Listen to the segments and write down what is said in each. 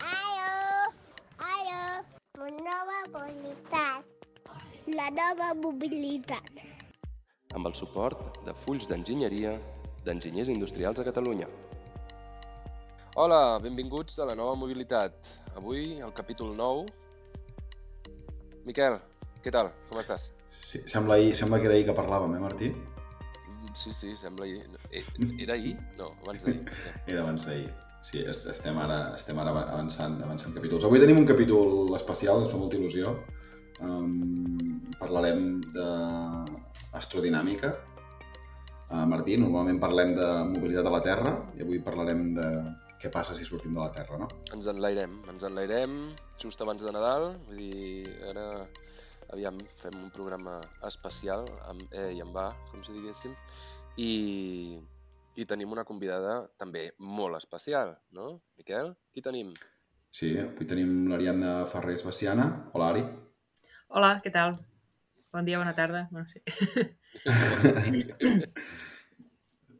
Aló, aló, una nova mobilitat. La nova mobilitat. amb el suport de Fulls d'Enginyeria d'Enginyers Industrials a Catalunya. Hola, benvinguts a la nova mobilitat. Avui, el capítol 9. Miquel, què tal? Com estàs? Sí, sembla, ahir, sembla que era ahir que parlàvem, eh, Martí? Sí, sí, sembla ahir. Eh, Era ahir? No, abans d'ahir. Era abans d'ahir. Sí, es- estem ara, estem ara avançant, avançant capítols. Avui tenim un capítol especial, ens fa molta il·lusió. Um, parlarem d'astrodinàmica. Uh, Martí, normalment parlem de mobilitat a la Terra i avui parlarem de què passa si sortim de la Terra, no? Ens enlairem, ens enlairem just abans de Nadal. Vull dir, ara aviam, fem un programa especial amb E i amb A, com si diguéssim, i, i tenim una convidada també molt especial, no? Miquel, qui tenim? Sí, avui tenim l'Ariadna Ferrés Baciana. Hola, Ari. Hola, què tal? Bon dia, bona tarda. Bueno, sí.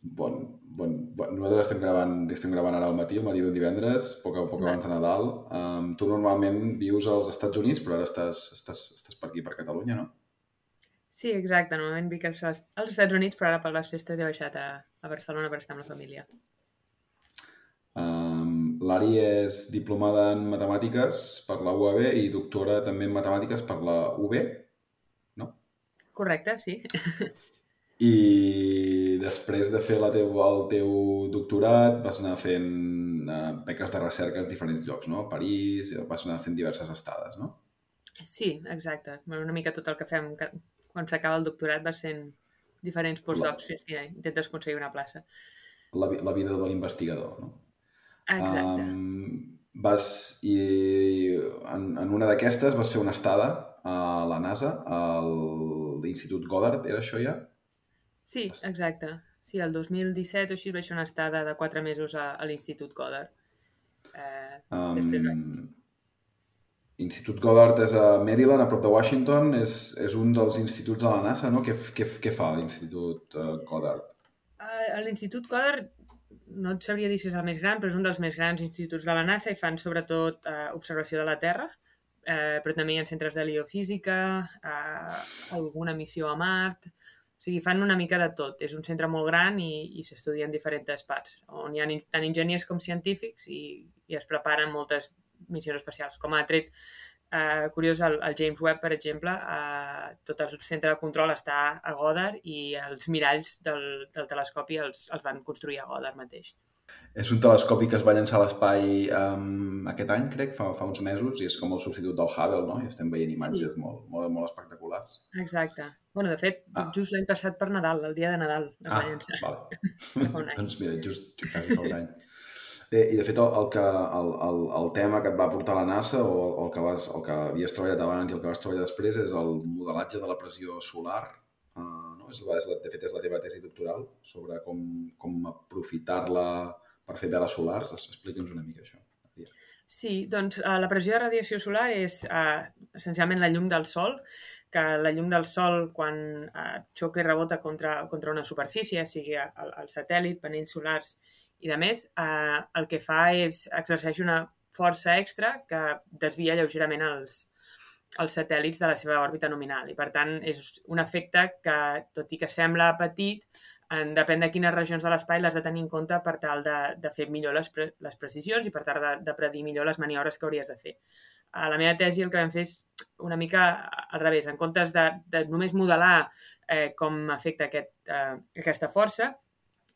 Bon, bon, bon, nosaltres estem gravant, estem gravant ara al matí, el matí d'un divendres, poc, a poc abans de Nadal. Um, tu normalment vius als Estats Units, però ara estàs, estàs, estàs per aquí, per Catalunya, no? sí, exacte. Normalment vinc als, als Estats Units, però ara per les festes he baixat a, a Barcelona per estar amb la família. Um, L'Ari és diplomada en matemàtiques per la UAB i doctora també en matemàtiques per la UB. Correcte, sí. I després de fer la teu, el teu doctorat vas anar fent uh, beques de recerca en diferents llocs, no? A París, vas anar fent diverses estades, no? Sí, exacte. Bueno, una mica tot el que fem que, quan s'acaba el doctorat vas fent diferents postdocs fins que intentes aconseguir una plaça. La, la vida de l'investigador, no? Exacte. Um, vas, i en, en una d'aquestes vas fer una estada a la NASA, a l'Institut Goddard, era això ja? Sí, exacte. Sí, el 2017 o així vaig fer una estada de quatre mesos a, a l'Institut Goddard. Eh, Després Um, Institut Goddard és a Maryland, a prop de Washington, és, és un dels instituts de la NASA, no? Què, què, què fa l'Institut uh, Goddard? A l'Institut Goddard no et sabria dir si és el més gran, però és un dels més grans instituts de la NASA i fan sobretot eh, observació de la Terra, eh, però també hi ha centres d'heliofísica, eh, alguna missió a Mart... O sigui, fan una mica de tot. És un centre molt gran i, i s'estudien diferents parts, on hi ha tant enginyers com científics i, i es preparen moltes missions espacials. Com a tret eh, curiós, el, el James Webb, per exemple, eh, tot el centre de control està a Goddard i els miralls del, del telescopi els, els van construir a Goddard mateix. És un telescopi que es va llançar a l'espai um, aquest any, crec, fa, fa uns mesos, i és com el substitut del Hubble, no? I estem veient imatges Sí. molt, molt, molt espectaculars. Exacte. bueno, de fet, Ah. just l'any passat per Nadal, el dia de Nadal, es Ah, va llançar. vale. Doncs mira, just quasi fa un any. Bé, i de fet el, el, que, el, el, el tema que et va portar la NASA o el, el, que vas, el que havies treballat abans i el que vas treballar després és el modelatge de la pressió solar. Uh, no? és, la- és la, de fet, és la teva tesi doctoral sobre com, com aprofitar-la per fer veles solars. Explica'ns una mica això. Sí, doncs eh, la pressió de radiació solar és eh, essencialment la llum del sol, que la llum del sol quan eh, xoca i rebota contra, contra una superfície, sigui el, el satèl·lit, panells solars i de més, eh, el que fa és exerceix una força extra que desvia lleugerament els, els satèl·lits de la seva òrbita nominal. I, per tant, és un efecte que, tot i que sembla petit, en, depèn de quines regions de l'espai l'has de tenir en compte per tal de, de fer millor les, pre les precisions i per tal de, de predir millor les maniobres que hauries de fer. A la meva tesi el que vam fer és una mica al revés. En comptes de, de només modelar eh, com afecta aquest, eh, aquesta força,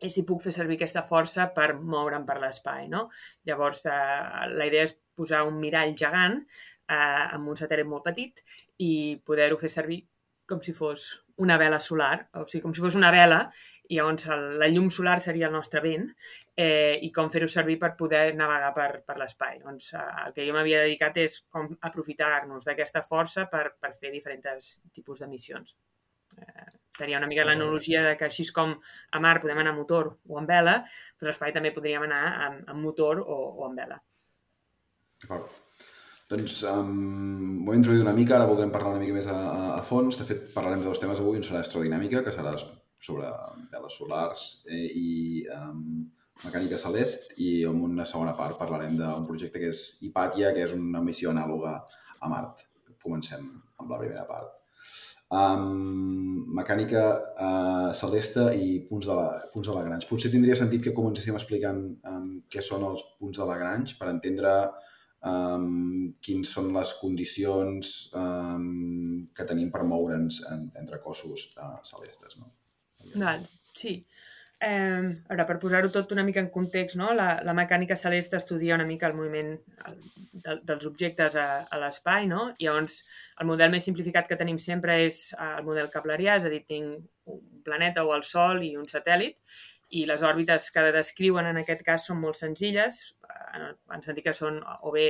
és si puc fer servir aquesta força per moure'm per l'espai, no? Llavors, eh, la idea és posar un mirall gegant eh, amb un satèl·lit molt petit i poder-ho fer servir com si fos una vela solar, o sigui, com si fos una vela, i llavors el, la llum solar seria el nostre vent, eh, i com fer-ho servir per poder navegar per, per l'espai. Doncs eh, el que jo m'havia dedicat és com aprofitar-nos d'aquesta força per, per fer diferents tipus de missions. Eh, seria una mica l'analogia de que així com a mar podem anar amb motor o amb vela, doncs a l'espai també podríem anar amb, amb motor o, o amb vela. D'acord. Doncs um, m'ho he introduït una mica, ara voldrem parlar una mica més a, a, a fons. De fet, parlarem de dos temes avui. Un serà astrodinàmica, que serà sobre veles solars eh, i um, mecànica celest i en una segona part parlarem d'un projecte que és Hipàtia, que és una missió anàloga a Mart. Comencem amb la primera part. Um, mecànica uh, celeste i punts de, la, punts de Lagrange. Potser tindria sentit que comencéssim explicant um, què són els punts de Lagrange per entendre um, quins són les condicions um, que tenim per moure'ns en, entre cossos uh, celestes. No? Doncs, sí. Eh, ara, per posar-ho tot una mica en context, no? la, la mecànica celeste estudia una mica el moviment el, de, dels objectes a, a l'espai, no? i llavors el model més simplificat que tenim sempre és eh, el model keplerià, és a dir, tinc un planeta o el Sol i un satèl·lit, i les òrbites que descriuen en aquest cas són molt senzilles, en, en sentit que són o bé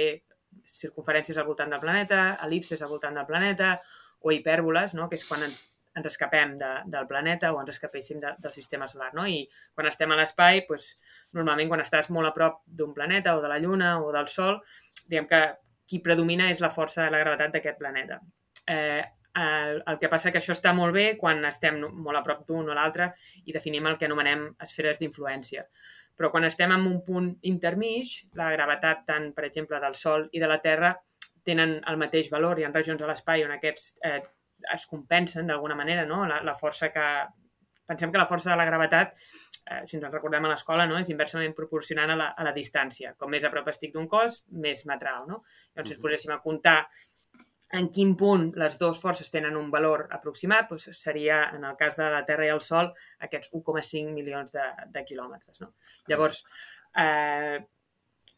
circunferències al voltant del planeta, elipses al voltant del planeta, o hipèrboles, no? que és quan ens escapem de, del planeta o ens escapéssim de, del sistema solar. No? I quan estem a l'espai, doncs, normalment quan estàs molt a prop d'un planeta o de la Lluna o del Sol, diguem que qui predomina és la força de la gravetat d'aquest planeta. Eh, el, el que passa que això està molt bé quan estem molt a prop d'un o l'altre i definim el que anomenem esferes d'influència. Però quan estem en un punt intermig, la gravetat tant, per exemple, del Sol i de la Terra tenen el mateix valor. Hi ha regions a l'espai on aquests eh, es compensen d'alguna manera, no? La, la força que... Pensem que la força de la gravetat, eh, si ens en recordem a l'escola, no? és inversament proporcionant a la, a la distància. Com més a prop estic d'un cos, més m'atrau, no? Llavors, si ens poséssim a comptar en quin punt les dues forces tenen un valor aproximat, doncs seria, en el cas de la Terra i el Sol, aquests 1,5 milions de, de quilòmetres. No? Llavors, eh,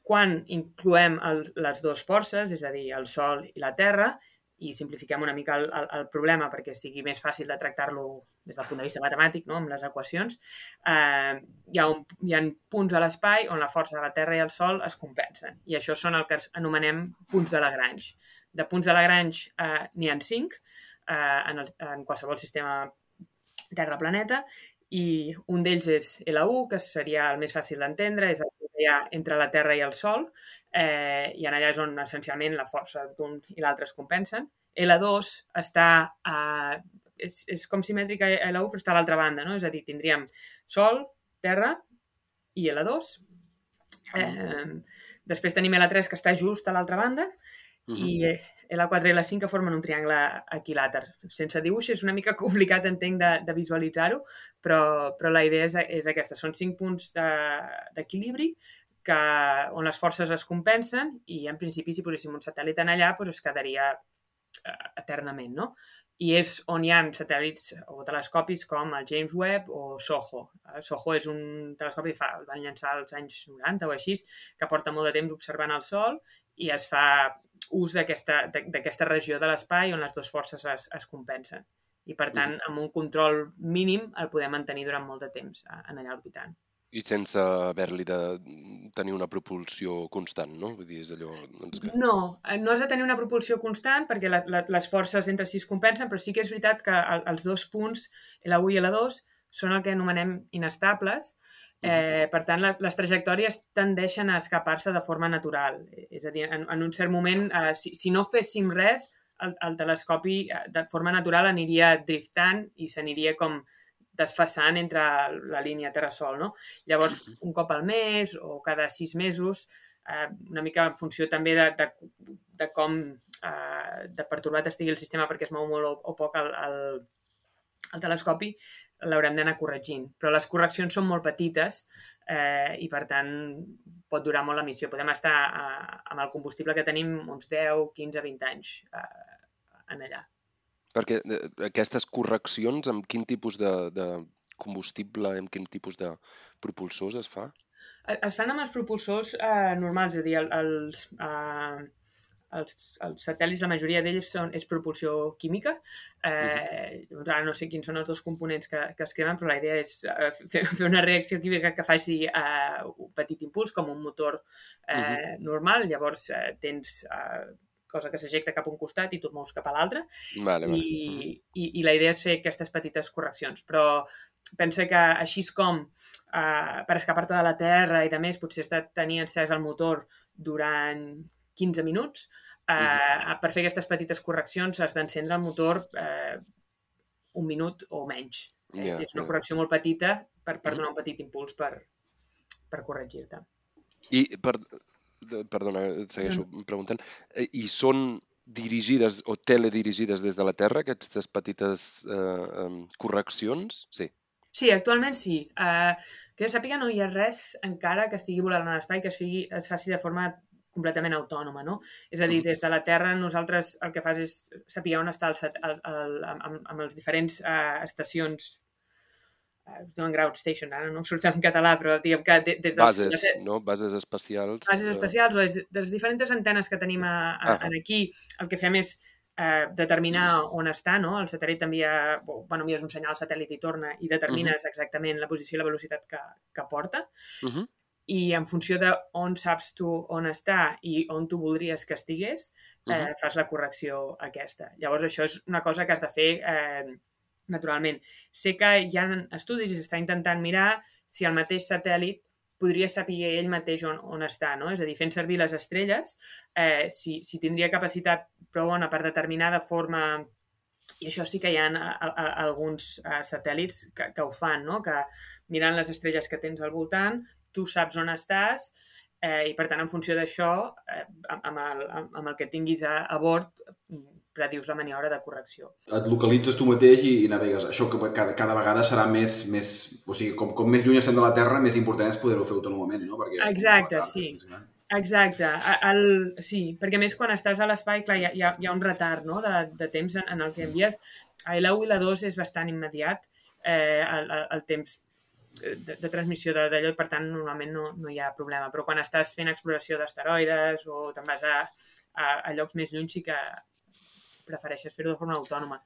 quan incloem el, les dues forces, és a dir, el Sol i la Terra, i simplifiquem una mica el, el, el problema perquè sigui més fàcil de tractar-lo des del punt de vista matemàtic, no? amb les equacions, eh, hi, ha un, hi ha punts a l'espai on la força de la Terra i el Sol es compensen. I això són el que anomenem punts de Lagrange. De punts de Lagrange eh, n'hi ha cinc eh, en, el, en qualsevol sistema Terra-planeta i un d'ells és L1, que seria el més fàcil d'entendre, és el que hi ha entre la Terra i el Sol, eh, i en allà és on essencialment la força d'un i l'altre es compensen. L2 està a, és, és com simètrica a L1 però està a l'altra banda, no? És a dir, tindríem Sol, Terra i L2. Eh, després tenim L3 que està just a l'altra banda uh -huh. i L4 i L5 que formen un triangle equilàter. Sense dibuix és una mica complicat, entenc, de, de visualitzar-ho, però, però la idea és, és aquesta. Són cinc punts d'equilibri de, que, on les forces es compensen i, en principi, si poséssim un satèl·lit en allà, doncs es quedaria eh, eternament, no? I és on hi ha satèl·lits o telescopis com el James Webb o SOHO. El SOHO és un telescopi que fa, el van llançar als anys 90 o així, que porta molt de temps observant el Sol i es fa ús d'aquesta regió de l'espai on les dues forces es, es compensen. I, per tant, amb un control mínim el podem mantenir durant molt de temps en allà orbitant. I sense haver-li de tenir una propulsió constant, no? Vull dir, és allò... Doncs que... No, eh, no has de tenir una propulsió constant perquè la, la, les forces entre si es compensen, però sí que és veritat que els dos punts, l'1 i l'2, són el que anomenem inestables. Eh, per tant, les, les trajectòries tendeixen a escapar-se de forma natural. És a dir, en, en un cert moment, eh, si, si no féssim res, el, el telescopi eh, de forma natural aniria driftant i s'aniria com desfassant entre la línia Terra-Sol, no? Llavors, un cop al mes o cada sis mesos, eh, una mica en funció també de, de, de com eh, de pertorbat estigui el sistema perquè es mou molt o, o poc el, el, el telescopi, l'haurem d'anar corregint. Però les correccions són molt petites eh, i, per tant, pot durar molt la missió. Podem estar eh, amb el combustible que tenim uns 10, 15, 20 anys eh, en allà. Perquè eh, aquestes correccions, amb quin tipus de, de combustible, amb quin tipus de propulsors es fa? Es fan amb els propulsors eh, normals, és a dir, els, eh, els, els satèl·lits, la majoria d'ells són, és propulsió química. Eh, uh -huh. Ara no sé quins són els dos components que, que es cremen, però la idea és eh, fer, fer una reacció química que faci eh, un petit impuls, com un motor eh, uh -huh. normal. Llavors eh, tens eh, cosa que s'ejecta cap a un costat i tu et mous cap a l'altre. Vale, vale. I, i, I la idea és fer aquestes petites correccions. Però pensa que així com uh, per escapar-te de la Terra i de més potser has de tenir encès el motor durant 15 minuts, uh, uh -huh. per fer aquestes petites correccions has d'encendre el motor uh, un minut o menys. És, Ja, és una correcció molt petita per, per Mhm. donar un petit impuls per, per corregir-te. I, per, perdona, et segueixo preguntant, Eh, i són dirigides o teledirigides des de la Terra, aquestes petites eh, correccions? Sí. Sí, actualment sí. Uh, que jo sàpiga no hi ha res encara que estigui volant a l'espai que es, sigui, es faci de forma completament autònoma, no? És a dir, Mhm. des de la Terra nosaltres el que fas és saber on està el, el, el, amb, amb els diferents uh, estacions uh, es diuen ground station, ara no em surt en català, però diguem que de, des dels... Bases, no? Bases espacials. bases eh, especials o des de les diferents antenes que tenim a, a, Ah. aquí, el que fem és eh, determinar on està, no? El satèl·lit envia, bueno, envies un senyal al satèl·lit i torna i determines exactament la posició i la velocitat que, que porta mhm, i en funció de on saps tu on està i on tu voldries que estigués, eh, mhm. fas la correcció aquesta. Llavors, això és una cosa que has de fer eh, naturalment. Sé que hi ha estudis i s'està intentant mirar si el mateix satèl·lit podria saber ell mateix on, on està, no? És a dir, fent servir les estrelles, eh, si, si tindria capacitat prou bona per determinar de forma... I això sí que hi ha a, a, a, alguns a, satèl·lits que, que ho fan, no? Que mirant les estrelles que tens al voltant, tu saps on estàs eh, i, per tant, en funció d'això, eh, amb, el, amb, el que tinguis a, a bord, predius la maniobra de correcció. Et localitzes tu mateix i, i navegues. Això que cada, cada vegada serà més... més o sigui, com, com més lluny estem de la Terra, més important és poder-ho fer autònomament, no? Perquè Exacte, sí. és. Exacte, el, sí, perquè més quan estàs a l'espai, clar, hi ha, hi, ha, un retard no? de, de temps en, en el que envies. A la 1 i la 2 és bastant immediat eh, el, el, el temps de, de transmissió d'allò, i per tant normalment no, no hi ha problema. Però quan estàs fent exploració d'asteroides o te'n vas a, a, a llocs més lluny sí que prefereixes fer-ho de forma autònoma.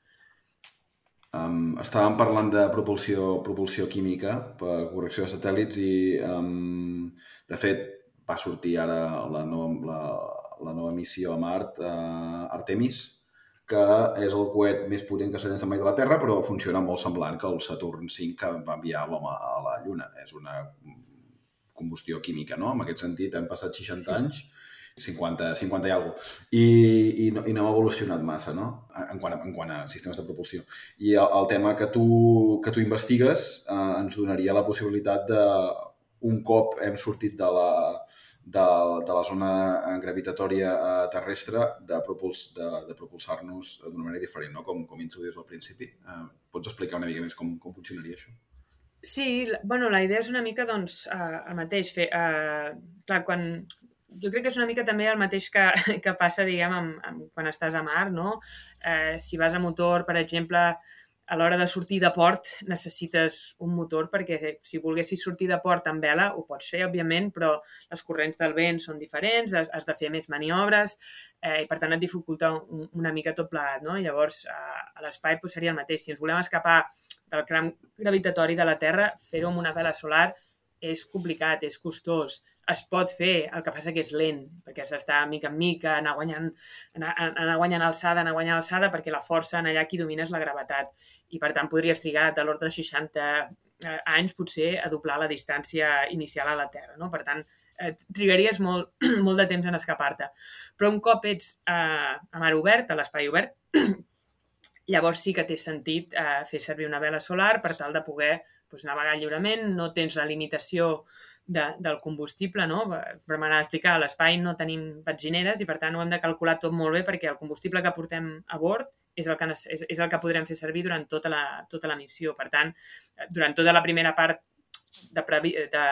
Um, estàvem parlant de propulsió, propulsió química per correcció de satèl·lits i, um, de fet, va sortir ara la nova, la, la nova missió a Mart, uh, Artemis, que és el coet més potent que s'ha llançat mai de la Terra, però funciona molt semblant que el Saturn V que va enviar l'home a la Lluna. És una combustió química, no? En aquest sentit, hem passat 60 Sí. sí. anys 50, 50 i alguna cosa. I, i, no, I no ha evolucionat massa, no? En quant a, en quant a sistemes de propulsió. I el, el tema que tu, que tu investigues eh, ens donaria la possibilitat de, un cop hem sortit de la, de, de la zona gravitatòria eh, terrestre, de, propuls, de, de propulsar-nos d'una manera diferent, no? com, com introduïes al principi. Eh, pots explicar una mica més com, com funcionaria això? Sí, bueno, la idea és una mica, doncs, eh, el mateix. Fer, eh, clar, quan... Jo crec que és una mica també el mateix que, que passa, diguem, amb, amb, quan estàs a mar, no? Eh, si vas a motor, per exemple, a l'hora de sortir de port necessites un motor perquè si volguessis sortir de port amb vela ho pots fer, òbviament, però les corrents del vent són diferents, has, has de fer més maniobres eh, i per tant et dificulta un, una mica tot plegat, no? Llavors, eh, a l'espai pues, seria el mateix. Si ens volem escapar del camp gravitatori de la Terra, fer-ho amb una vela solar és complicat, és costós, es pot fer, el que passa que és lent, perquè has d'estar mica en mica, anar guanyant, anar, anar guanyant alçada, anar guanyant alçada, perquè la força en allà qui domina és la gravetat. I per tant podries trigar de l'ordre de 60 eh, anys potser a doblar la distància inicial a la Terra. No? Per tant, eh, trigaries molt, molt de temps en escapar-te. Però un cop ets eh, a mar obert, a l'espai obert, llavors sí que té sentit eh, fer servir una vela solar per tal de poder doncs, navegar lliurement, no tens la limitació de, del combustible, no? Per m'anar a explicar, a l'espai no tenim benzineres i per tant ho hem de calcular tot molt bé perquè el combustible que portem a bord és el que, és, és el que podrem fer servir durant tota la, tota la missió. Per tant, eh, durant tota la primera part de, previ, de,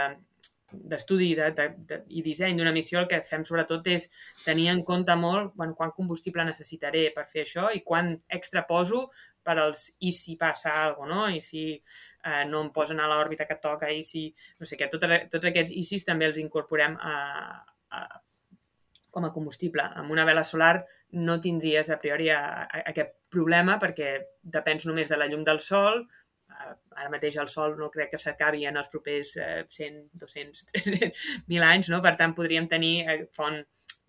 d'estudi de, de, de, i disseny d'una missió, el que fem sobretot és tenir en compte molt bueno, quant combustible necessitaré per fer això i quant extra poso per als i si passa alguna cosa, no? I si eh, no em posen a l'òrbita que toca, i si... No sé què, tot, tots aquests ICIs també els incorporem a, a, com a combustible. Amb una vela solar no tindries a priori a, a, aquest problema perquè depens només de la llum del sol, Eh, ara mateix el sol no crec que s'acabi en els propers eh, 100, 200, 300.000 anys, no? per tant podríem tenir eh, font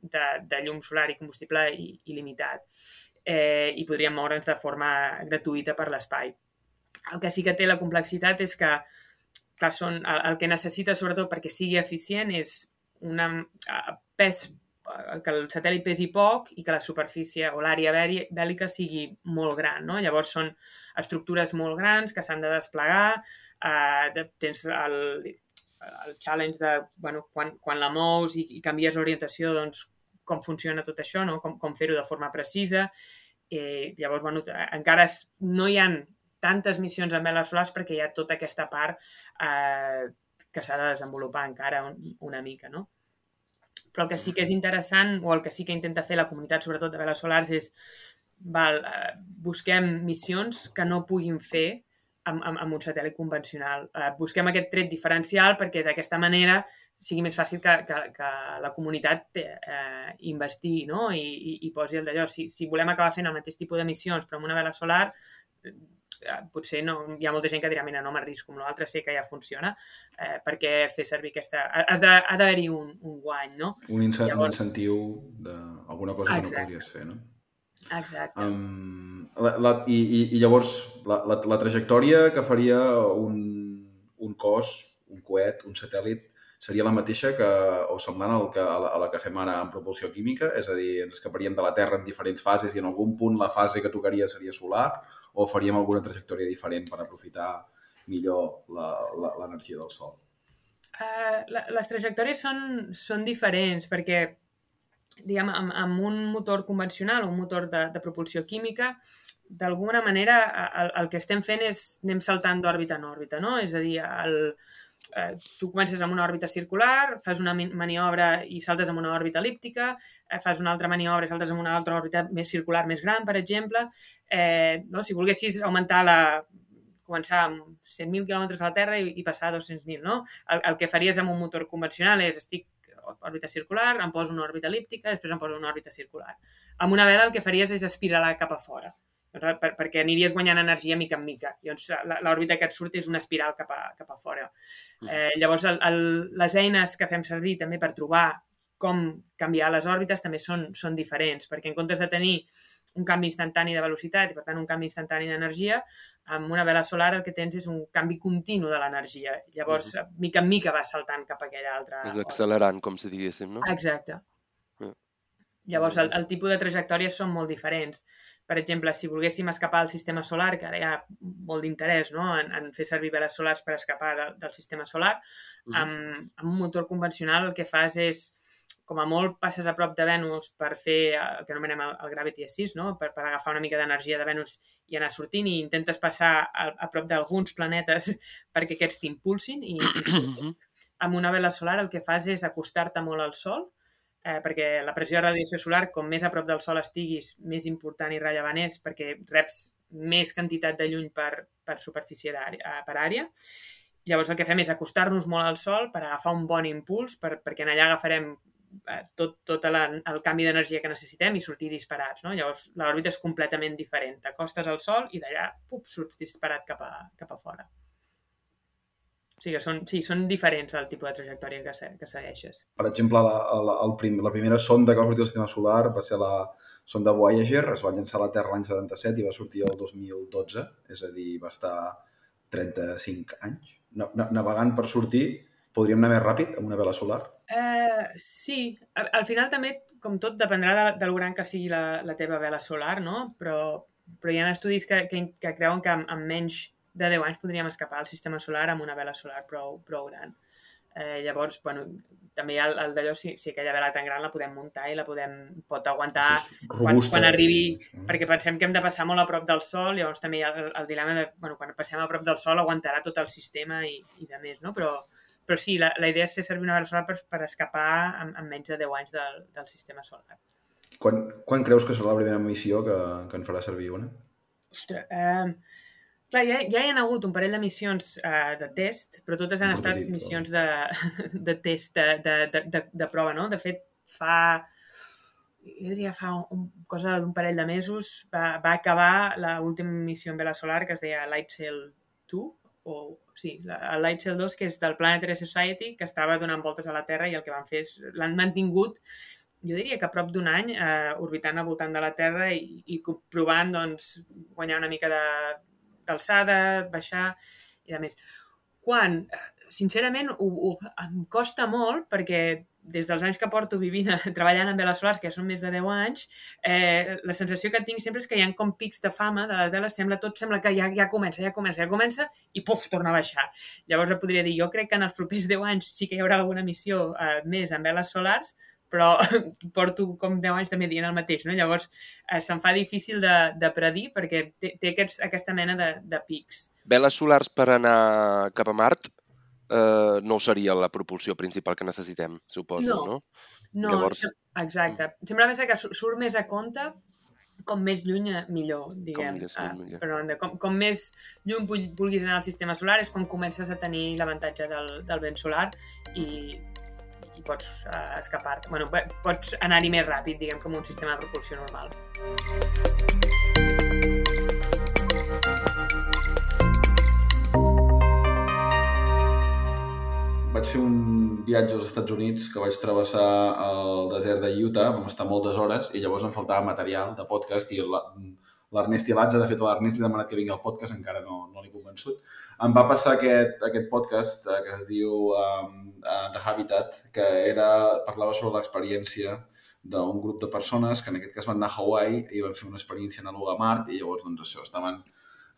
de, de llum solar i combustible il·limitat eh, i podríem moure'ns de forma gratuïta per l'espai. El que sí que té la complexitat és que clar, són, el, el que necessita sobretot perquè sigui eficient és una, eh, pes eh, que el satèl·lit pesi poc i que la superfície o l'àrea bèl·lica sigui molt gran. No? Llavors són estructures molt grans que s'han de desplegar, eh, tens el, el challenge de bueno, quan, quan la mous i, i canvies l'orientació, doncs com funciona tot això, no? com, com fer-ho de forma precisa. Eh, llavors, bueno, encara es, no hi han tantes missions amb veles solars perquè hi ha tota aquesta part eh, que s'ha de desenvolupar encara un, una mica, no? Però el que sí que és interessant, o el que sí que intenta fer la comunitat, sobretot de veles solars, és val, eh, busquem missions que no puguin fer amb, amb, amb un satèl·lit convencional. Eh, busquem aquest tret diferencial perquè d'aquesta manera sigui més fàcil que, que, que la comunitat eh, investigui no? I, i, i posi el d'allò. Si, si volem acabar fent el mateix tipus de missions però amb una vela solar, potser no, hi ha molta gent que dirà mira, no m'arrisco amb l'altre, sé que ja funciona, eh, perquè fer servir aquesta... Has de, ha d'haver-hi un, un guany, no? Un, incen Llavors... un incentiu d'alguna cosa Exacte. que no podries fer, no? Exacte. Um, la, la, i, i, I llavors, la, la, la trajectòria que faria un, un cos, un coet, un satèl·lit, seria la mateixa que, o semblant al que, a, la, que fem ara en propulsió química, és a dir, ens escaparíem de la Terra en diferents fases i en algun punt la fase que tocaria seria solar o faríem alguna trajectòria diferent per aprofitar millor l'energia del Sol? Uh, la, les trajectòries són, són diferents perquè diguem, amb, amb un motor convencional, un motor de, de propulsió química, d'alguna manera el, el que estem fent és anem saltant d'òrbita en òrbita, no? És a dir, el, eh, tu comences amb una òrbita circular, fas una maniobra i saltes amb una òrbita elíptica, eh, fas una altra maniobra i saltes amb una altra òrbita més circular més gran, per exemple. Eh, no? Si volguessis augmentar la començar amb 100.000 km a la Terra i, i passar a 200.000, no? El, el que faries amb un motor convencional és estic òrbita circular, em poso una òrbita elíptica, després em poso una òrbita circular. Amb una vela el que faries és espiralar cap a fora per, perquè aniries guanyant energia mica en mica. Llavors, l'òrbita que et surt és una espiral cap a, cap a fora. Mm. Eh, llavors, el, el, les eines que fem servir també per trobar com canviar les òrbites també són, són diferents, perquè en comptes de tenir un canvi instantani de velocitat i, per tant, un canvi instantani d'energia, amb una vela solar el que tens és un canvi continu de l'energia. Llavors, mm -hmm. mica en mica vas saltant cap a aquella altra... És accelerant, com si diguéssim, no? Exacte. Mm. Llavors, el, el tipus de trajectòries són molt diferents per exemple, si volguéssim escapar del sistema solar, que ara hi ha molt d'interès no? en, en fer servir veles solars per escapar de, del sistema solar, uh -huh. amb, amb un motor convencional el que fas és, com a molt, passes a prop de Venus per fer el que anomenem el, el Gravity Assist, no? per, per agafar una mica d'energia de Venus i anar sortint i intentes passar a, a prop d'alguns planetes perquè aquests t'impulsin i, i amb una vela solar el que fas és acostar-te molt al Sol, eh, perquè la pressió de radiació solar, com més a prop del Sol estiguis, més important i rellevant és, perquè reps més quantitat de lluny per, per superfície àrea, eh, per àrea. Llavors el que fem és acostar-nos molt al Sol per agafar un bon impuls, per, perquè en allà agafarem eh, tot, tot la, el canvi d'energia que necessitem i sortir disparats. No? Llavors l'òrbita és completament diferent. T'acostes al Sol i d'allà surts disparat cap a, cap a fora. O sigui, són, sí, són diferents el tipus de trajectòria que, se, que segueixes. Per exemple, la, la, el prim, la primera sonda que va sortir al sistema solar va ser la sonda Voyager, es va llançar a la Terra l'any 77 i va sortir el 2012, és a dir, va estar 35 anys navegant per sortir. Podríem anar més ràpid amb una vela solar? Eh, sí, al, al final també, com tot, dependrà de, de gran que sigui la, la teva vela solar, no? Però, però hi ha estudis que, que, que creuen que amb, amb menys de 10 anys podríem escapar al sistema solar amb una vela solar prou, prou gran. Eh, llavors, bueno, també hi ha el, el d'allò, si, si aquella vela tan gran la podem muntar i la podem, pot aguantar quan, quan arribi, sí. perquè pensem que hem de passar molt a prop del sol, llavors també hi ha el, el dilema de, bueno, quan passem a prop del sol aguantarà tot el sistema i, i de més, no? Però, però sí, la, la idea és fer servir una vela solar per, per escapar en, en menys de 10 anys del, del sistema solar. Quan, quan creus que serà la primera missió que, que en farà servir una? Ostres, eh, Clar, ja, ja hi ha hagut un parell de missions uh, de test, però totes han estat missions de, de test, de, de, de, de, prova, no? De fet, fa, jo diria fa un, cosa d'un parell de mesos, va, va acabar l'última missió en vela solar que es deia Light Sail 2, o sí, la, el Light Sail 2, que és del Planetary Society, que estava donant voltes a la Terra i el que van fer és, l'han mantingut jo diria que a prop d'un any eh, orbitant al voltant de la Terra i, i provant doncs, guanyar una mica de, d'alçada, baixar i de més. Quan sincerament, ho, ho, em costa molt perquè des dels anys que porto vivint, treballant amb veles solars, que ja són més de 10 anys, eh, la sensació que tinc sempre és que hi ha com pics de fama de les veles, sembla, tot sembla que ja, ja comença, ja comença, ja comença, i puf, torna a baixar. Llavors, podria dir, jo crec que en els propers 10 anys sí que hi haurà alguna missió eh, més amb veles solars, però porto com 10 anys també dient el mateix, no? Llavors, eh, se'm fa difícil de, de predir perquè té, té aquests, aquesta mena de, de pics. Veles solars per anar cap a Mart eh, no seria la propulsió principal que necessitem, suposo, No. no? No, Llavors- exacte. Sempre pensa que su- surt més a compte com més lluny, eh, millor, diguem. més lluny, Ah, millor. banda. Com, com més lluny vul- vulguis anar al sistema solar és quan comences a tenir l'avantatge del, del vent solar i, i pots uh, escapar-te. Bueno, pots anar-hi més ràpid, diguem, com un sistema de propulsió normal. Vaig fer un viatge als Estats Units que vaig travessar el desert de Utah, vam estar moltes hores i llavors em faltava material de podcast i la- l'Ernest Ilatza, de fet a l'Ernest li he demanat que vingui al podcast, encara no, no l'he convençut, em va passar aquest, aquest podcast eh, que es diu um, uh, The Habitat, que era, parlava sobre l'experiència d'un grup de persones que en aquest cas van anar a Hawaii i van fer una experiència anàloga a Mart i llavors doncs això, estaven,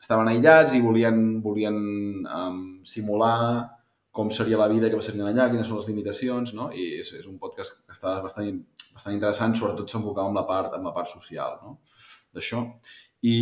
estaven aïllats i volien, volien um, simular com seria la vida que passarien allà, quines són les limitacions, no? I és, és un podcast que està bastant, bastant interessant, sobretot s'enfocava amb la part, amb la part social, no? D'això. I,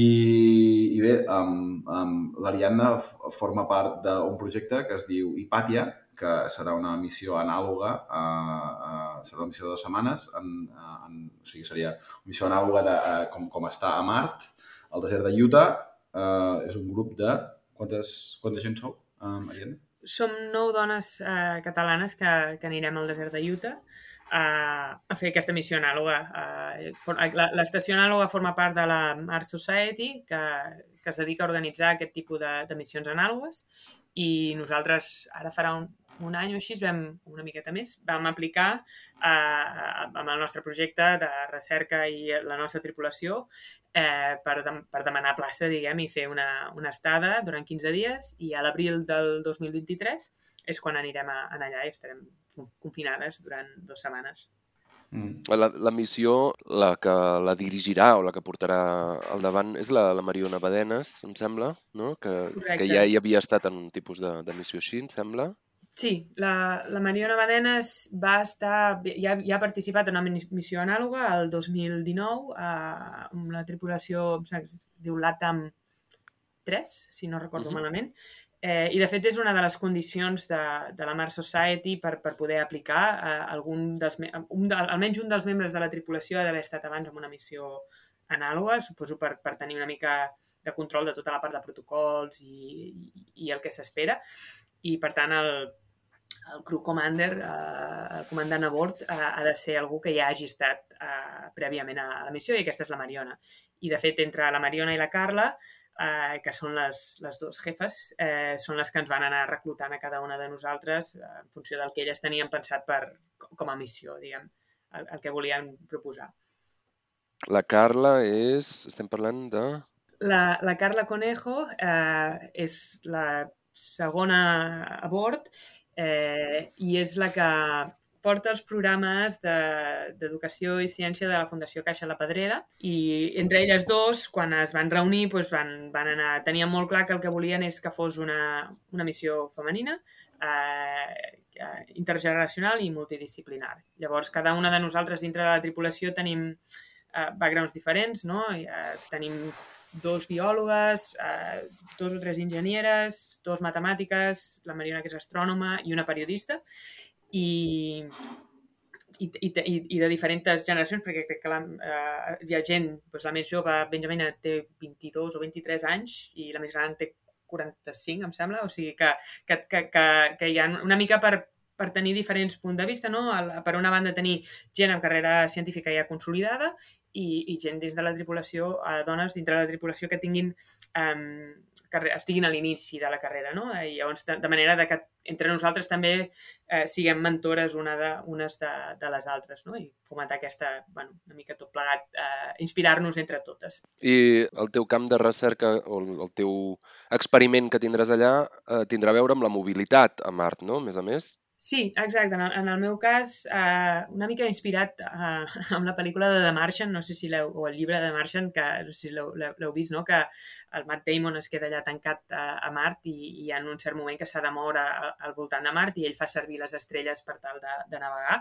I bé, um, um, l'Ariadna forma part d'un projecte que es diu Hipàtia, que serà una missió anàloga, uh, uh, serà una missió de dues setmanes, en, uh, en, o sigui, seria una missió anàloga de uh, com, com està a Mart, al desert de Utah. Uh, és un grup de... Quantes, quanta gent sou, um, Ariadna? Som nou dones eh, catalanes que, que anirem al desert de Utah a, a fer aquesta missió anàloga. L'estació anàloga forma part de la Mars Society, que, que es dedica a organitzar aquest tipus de, de missions anàlogues, i nosaltres ara farà un, un any o així, vam, una miqueta més, vam aplicar eh, amb el nostre projecte de recerca i la nostra tripulació eh, per, dem per demanar plaça, diguem, i fer una, una estada durant 15 dies i a l'abril del 2023 és quan anirem a, a allà i estarem con- confinades durant dues setmanes. Mm. La, la missió, la que la dirigirà o la que portarà al davant és la, la Mariona Badenes, em sembla, no? Que, Correcte. que ja hi havia estat en un tipus de, de missió així, em sembla. Sí, la, la Mariona Badenes va estar, ja, ja ha participat en una missió anàloga el 2019 eh, amb la tripulació, em sembla que es diu LATAM 3, si no recordo Mhm. malament, eh, i de fet és una de les condicions de, de la Mars Society per, per poder aplicar eh, algun dels, un de, almenys un dels membres de la tripulació ha d'haver estat abans en una missió anàloga, suposo per, per tenir una mica de control de tota la part de protocols i, i, i el que s'espera. I, per tant, el, el crew commander, eh, el comandant a bord, eh, ha de ser algú que ja hagi estat eh, prèviament a la missió i aquesta és la Mariona. I, de fet, entre la Mariona i la Carla, eh, que són les, les dues jefes, eh, són les que ens van anar reclutant a cada una de nosaltres eh, en funció del que elles tenien pensat per, com a missió, diguem, el, el que volien proposar. La Carla és... Estem parlant de... La, la Carla Conejo eh, és la segona a bord eh, i és la que porta els programes de- d'educació i ciència de la Fundació Caixa La Pedrera i entre elles dos, quan es van reunir, doncs van, van anar, tenien molt clar que el que volien és que fos una, una missió femenina, eh, eh, intergeneracional i multidisciplinar. Llavors, cada una de nosaltres dintre de la tripulació tenim eh, backgrounds diferents, no? I, eh, tenim dos biòlogues, eh, dos o tres enginyeres, dos matemàtiques, la Mariona que és astrònoma i una periodista, i, i, i, i, de diferents generacions, perquè crec que la, eh, hi ha gent, doncs la més jove, Benjamina, té 22 o 23 anys i la més gran té 45, em sembla, o sigui que, que, que, que, que hi ha una mica per, per tenir diferents punts de vista, no? Per una banda tenir gent amb carrera científica ja consolidada i, i gent dins de la tripulació, eh, dones dintre de la tripulació que tinguin um, carre- estiguin a l'inici de la carrera, no? I llavors, de, de manera de que entre nosaltres també eh, siguem mentores una de, unes de, de les altres, no? I fomentar aquesta, bueno, una mica tot plegat, eh, inspirar-nos entre totes. I el teu camp de recerca o el teu experiment que tindràs allà eh, tindrà a veure amb la mobilitat a Mart, no? A més a més. Sí, exacte. En el, en el meu cas, eh, una mica inspirat eh, amb la pel·lícula de The Martian, no sé si l'heu, o el llibre de The Martian, que no sé si l'heu vist, no? que el Matt Damon es queda allà tancat a, a Mart i, i en un cert moment que s'ha de moure a- al voltant de Mart i ell fa servir les estrelles per tal de, de navegar.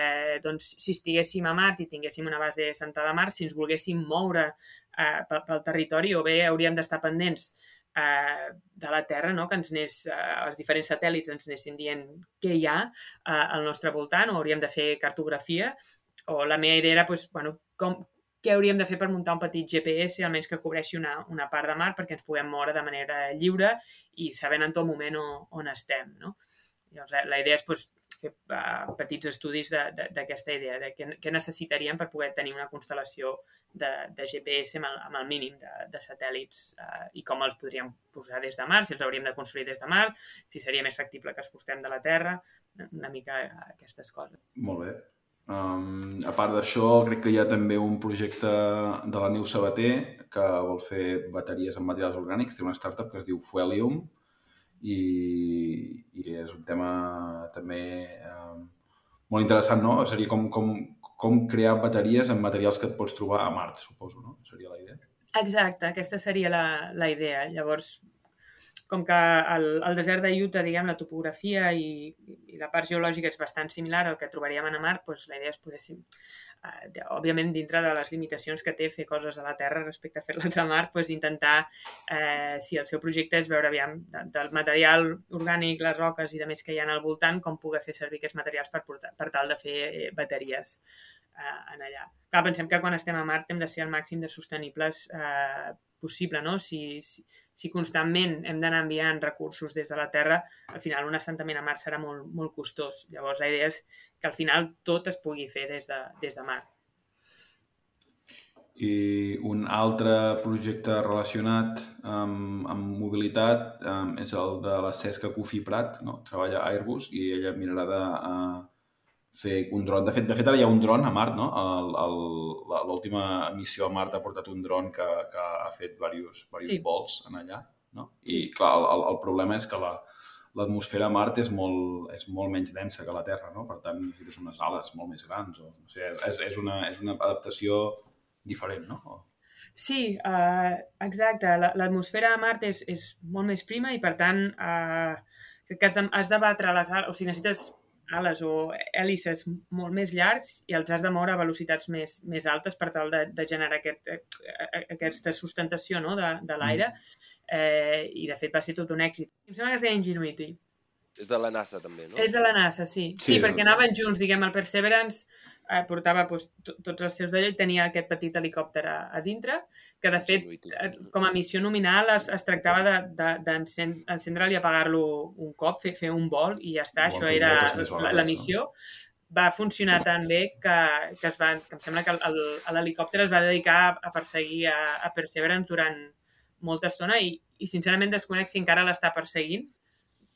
Eh, doncs, si estiguéssim a Mart i tinguéssim una base sentada a Mart, si ens volguéssim moure eh, pel, pel territori, o bé hauríem d'estar pendents eh, de la Terra, no? que ens anés, eh, els diferents satèl·lits ens anessin dient què hi ha eh, al nostre voltant, o hauríem de fer cartografia, o la meva idea era, doncs, bueno, com, què hauríem de fer per muntar un petit GPS, almenys que cobreixi una, una part de mar, perquè ens puguem moure de manera lliure i sabent en tot moment on, on estem. No? Llavors, la, la idea és doncs, fer uh, petits estudis d'aquesta idea, de què, què necessitaríem per poder tenir una constel·lació de, de GPS amb el, amb el mínim de, de satèl·lits uh, i com els podríem posar des de Mart, si els hauríem de construir des de Mart, si seria més factible que els portem de la Terra, una mica eh, aquestes coses. Molt bé. Um, a part d'això, crec que hi ha també un projecte de la Neu Sabater que vol fer bateries amb materials orgànics. Té una startup que es diu Fuelium i, i és un tema també um, molt interessant, no? Seria com, com, com crear bateries amb materials que et pots trobar a Mart, suposo, no? Seria la idea. Exacte, aquesta seria la, la idea. Llavors, com que el, el desert de Utah, diguem, la topografia i, i la part geològica és bastant similar al que trobaríem a Mart, doncs la idea és poder, eh, òbviament, dintre de les limitacions que té fer coses a la Terra respecte a fer-les a Mart, doncs intentar, eh, si el seu projecte és veure, aviam, de, del material orgànic, les roques i de més que hi ha al voltant, com poder fer servir aquests materials per, portar, per tal de fer eh, bateries eh, en allà. Clar, pensem que quan estem a Mart hem de ser al màxim de sostenibles eh, possible, no? Si, si, si constantment hem d'anar enviant recursos des de la Terra, al final un assentament a Mart serà molt, molt costós. Llavors la idea és que al final tot es pugui fer des de, des de Mart. I un altre projecte relacionat amb, amb mobilitat um, és el de la Cesca Cufí Prat, no? treballa a Airbus i ella mirarà de uh, fer un dron. De fet, de fet, ara hi ha un dron a Mart, no? L'última missió a Mart ha portat un dron que, que ha fet diversos, diversos Sí. vols en allà. No? I, clar, el, el, problema és que la, l'atmosfera a Mart és molt, és molt menys densa que la Terra, no? Per tant, necessites unes ales molt més grans. O, no sé, és, és, una, és una adaptació diferent, no? O- Sí, uh, exacte. La- L'atmosfera a Mart és, és molt més prima i, per tant, uh, crec que has de, has de batre les ales, o sigui, necessites ales o hèlices molt més llargs i els has de moure a velocitats més, més altes per tal de, de generar aquest, eh, eh, aquesta sustentació no? de, de l'aire. Eh, I, de fet, va ser tot un èxit. Em sembla que es deia Ingenuity. És de la NASA, també, no? És de la NASA, sí. Sí, Sí, perquè anaven junts, diguem, el Perseverance eh, portava doncs, to- tots els seus d'allò i tenia aquest petit helicòpter a, a dintre, que de fet, eh, com a missió nominal es, es tractava d'encendre'l de, d'encen- i apagar-lo un cop, fer, fer un vol i ja està, Ho han això era la, la no? missió. Va funcionar tan bé que, que, es va, que em sembla que el- el- l'helicòpter es va dedicar a, a perseguir a, a Perseverance durant molta estona i, i sincerament desconec si encara l'està perseguint.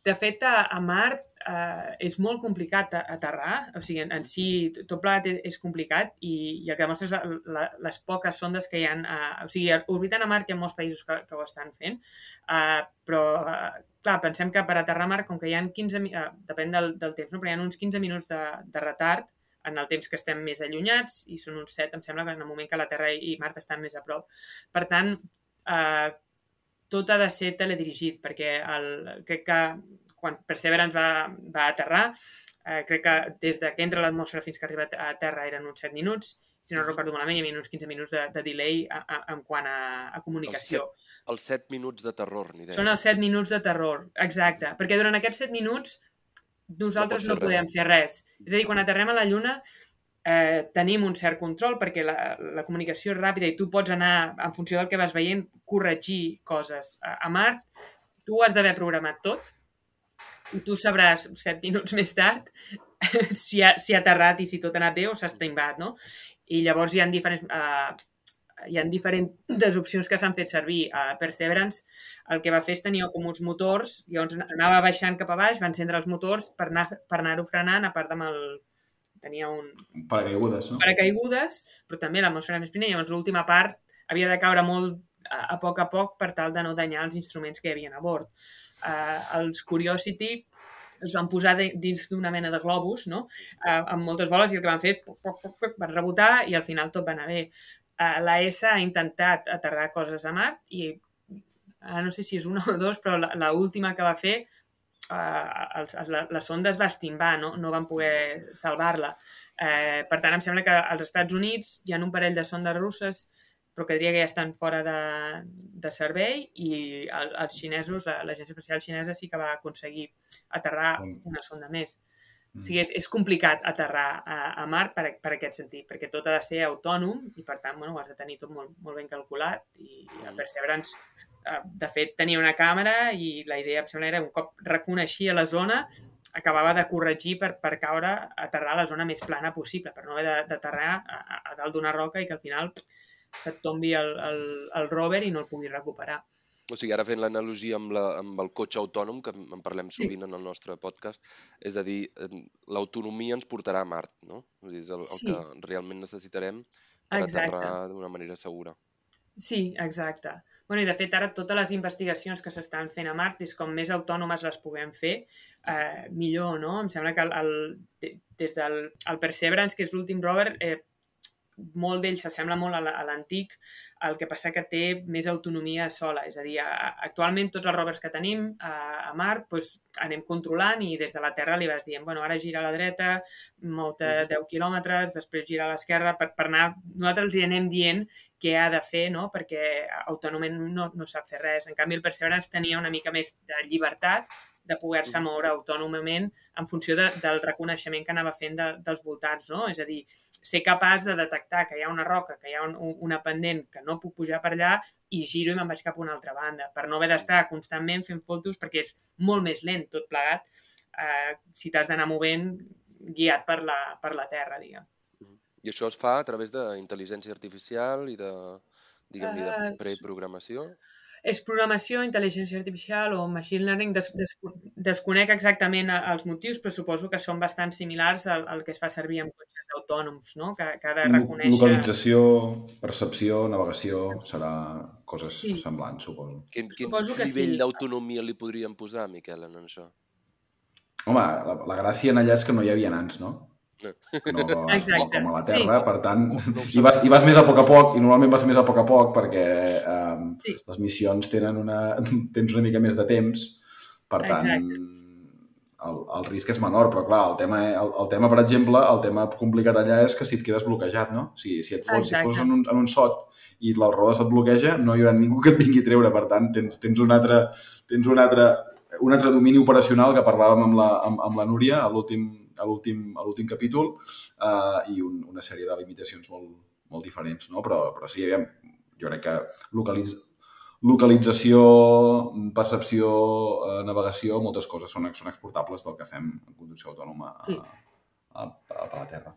De fet, a, a Mart eh, és molt complicat aterrar, o sigui, en, en si tot plegat és, és complicat i, i el que demostra és la, la, les poques sondes que hi ha, eh, o sigui, orbitant a Mart hi ha molts països que, que ho estan fent, eh, però, eh, clar, pensem que per aterrar a Mart, com que hi ha 15, mi- eh, depèn del, del temps, no? però hi ha uns 15 minuts de, de retard en el temps que estem més allunyats i són uns 7, em sembla que en el moment que la Terra i Mart estan més a prop. Per tant, eh, tot ha de ser teledirigit, perquè el, crec que quan Perseverance va, va aterrar, eh, crec que des de que entra a l'atmosfera fins que arriba a terra eren uns 7 minuts, si no recordo malament, hi havia uns 15 minuts de, de delay a, a, en quant a, a comunicació. Els 7 minuts de terror, ni idea. Són els 7 minuts de terror, exacte. Perquè durant aquests 7 minuts nosaltres No no, podem fer res. És a dir, quan aterrem a la Lluna eh, tenim un cert control perquè la, la comunicació és ràpida i tu pots anar, en funció del que vas veient, corregir coses. A, a Mart tu has d'haver programat tot i tu sabràs 7 minuts més tard si ha, si ha aterrat i si tot ha anat bé o s'ha estimbat, no? I llavors hi ha diferents... Eh, hi ha diferents opcions que s'han fet servir. A Perseverance el que va fer és tenir com uns motors, llavors anava baixant cap a baix, va encendre els motors per anar-ho per anar frenant, a part amb el... tenia un... Paracaigudes, no? Paracaigudes, però també l'atmosfera més fina, llavors l'última part havia de caure molt a, a poc a poc per tal de no danyar els instruments que hi havia a bord. Uh, els Curiosity els van posar de, dins d'una mena de globus, no? Uh, amb moltes boles, i el que van fer és poc, poc, poc, poc, van rebotar i al final tot va anar bé. Uh, la ESA ha intentat aterrar coses a mar i uh, no sé si és una o dos, però la última que va fer uh, els, la, la sonda es va estimbar, no, no van poder salvar-la. Eh, per tant, em sembla que als Estats Units hi ha un parell de sondes russes però que diria que ja estan fora de, de servei i el, els xinesos, l'Agència Espacial Xinesa sí que va aconseguir aterrar una sonda més. O sigui, és, és complicat aterrar a, a mar per, per aquest sentit, perquè tot ha de ser autònom i, per tant, bueno, ho has de tenir tot molt, molt ben calculat i a Perseverance, eh, de fet, tenia una càmera i la idea, em sembla, era un cop reconeixia la zona, acabava de corregir per, per caure, aterrar a la zona més plana possible, per no haver d'aterrar a, a, a dalt d'una roca i que al final se't tombi el, el, el rover i no el puguis recuperar. O sigui, ara fent l'analogia amb, la, amb el cotxe autònom, que en parlem sovint sí. en el nostre podcast, és a dir, l'autonomia ens portarà a Mart, no? És el, el sí. que realment necessitarem per exacte. aterrar d'una manera segura. Sí, exacte. Bueno, I de fet, ara totes les investigacions que s'estan fent a Mart és com més autònomes les puguem fer, eh, millor, no? Em sembla que el, el, des del el Perseverance, que és l'últim rover, eh, molt d'ells s'assembla molt a l'antic, el que passa que té més autonomia sola, és a dir, actualment tots els rovers que tenim a, a Mart doncs, anem controlant i des de la Terra li vas dient, bueno, ara gira a la dreta, mou-te 10 quilòmetres, després gira a l'esquerra, per, per anar... Nosaltres li anem dient què ha de fer, no? perquè autònomament no, no sap fer res. En canvi, el Perseverance tenia una mica més de llibertat de poder-se moure autònomament en funció de, del reconeixement que anava fent de, dels voltants, no? És a dir, ser capaç de detectar que hi ha una roca, que hi ha un, una pendent, que no puc pujar per allà i giro i me'n vaig cap a una altra banda, per no haver d'estar constantment fent fotos perquè és molt més lent tot plegat eh, si t'has d'anar movent guiat per la, per la terra, diguem. I això es fa a través d'intel·ligència artificial i de, diguem-ne, de eh, preprogramació? És programació, intel·ligència artificial o machine learning. Des, des, desconec exactament els motius, però suposo que són bastant similars al, al que es fa servir en cotxes autònoms, no? que, que ha de reconèixer... Localització, percepció, navegació, serà coses sí. semblants, suposo. Quin, quin suposo que nivell sí. d'autonomia li podríem posar, Miquel, en això? Home, la, la gràcia en allà és que no hi havia nans, no? No, Exacte. com a la Terra, sí. per tant, no, i, vas, i vas més a poc a poc, i normalment vas més a poc a poc perquè eh, sí. les missions tenen una, tens una mica més de temps, per tant, el, el risc és menor, però clar, el tema, el, el tema, per exemple, el tema complicat allà és que si et quedes bloquejat, no? Si, si et fos, si et fos en, un, en un sot i la roda se't bloqueja, no hi haurà ningú que et vingui a treure, per tant, tens, tens un altre, tens un altre, un altre domini operacional que parlàvem amb la, amb, amb la Núria a l'últim a l'últim capítol eh, i un, una sèrie de limitacions molt, molt diferents, no? Però, però sí, aviam, jo crec que localitz, localització, percepció, eh, navegació, moltes coses són, són exportables del que fem en conducció autònoma a, sí. a, a, a, a la Terra.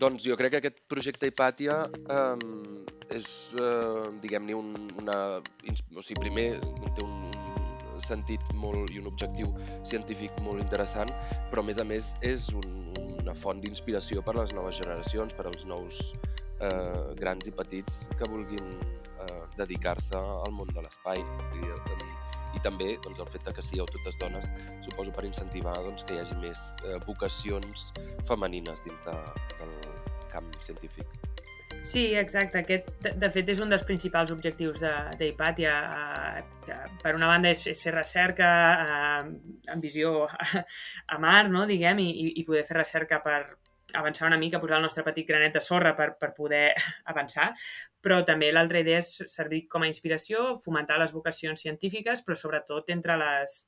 Doncs jo crec que aquest projecte Hipàtia eh, és, eh, diguem-ne, un, una... O sigui, primer té un, un sentit molt i un objectiu científic molt interessant, però a més a més és un, una font d'inspiració per a les noves generacions, per als nous eh, grans i petits que vulguin eh, dedicar-se al món de l'espai. I també doncs, el fet que sigueu totes dones, suposo per incentivar doncs, que hi hagi més eh, vocacions femenines dins de, del camp científic. Sí, exacte. Aquest, de fet, és un dels principals objectius d'Hipàtia. Eh, per una banda, és, és fer recerca eh, amb visió a, a mar, no? diguem, i, i poder fer recerca per, avançar una mica, posar el nostre petit granet de sorra per, per poder avançar, però també l'altra idea és servir com a inspiració, fomentar les vocacions científiques, però sobretot entre les,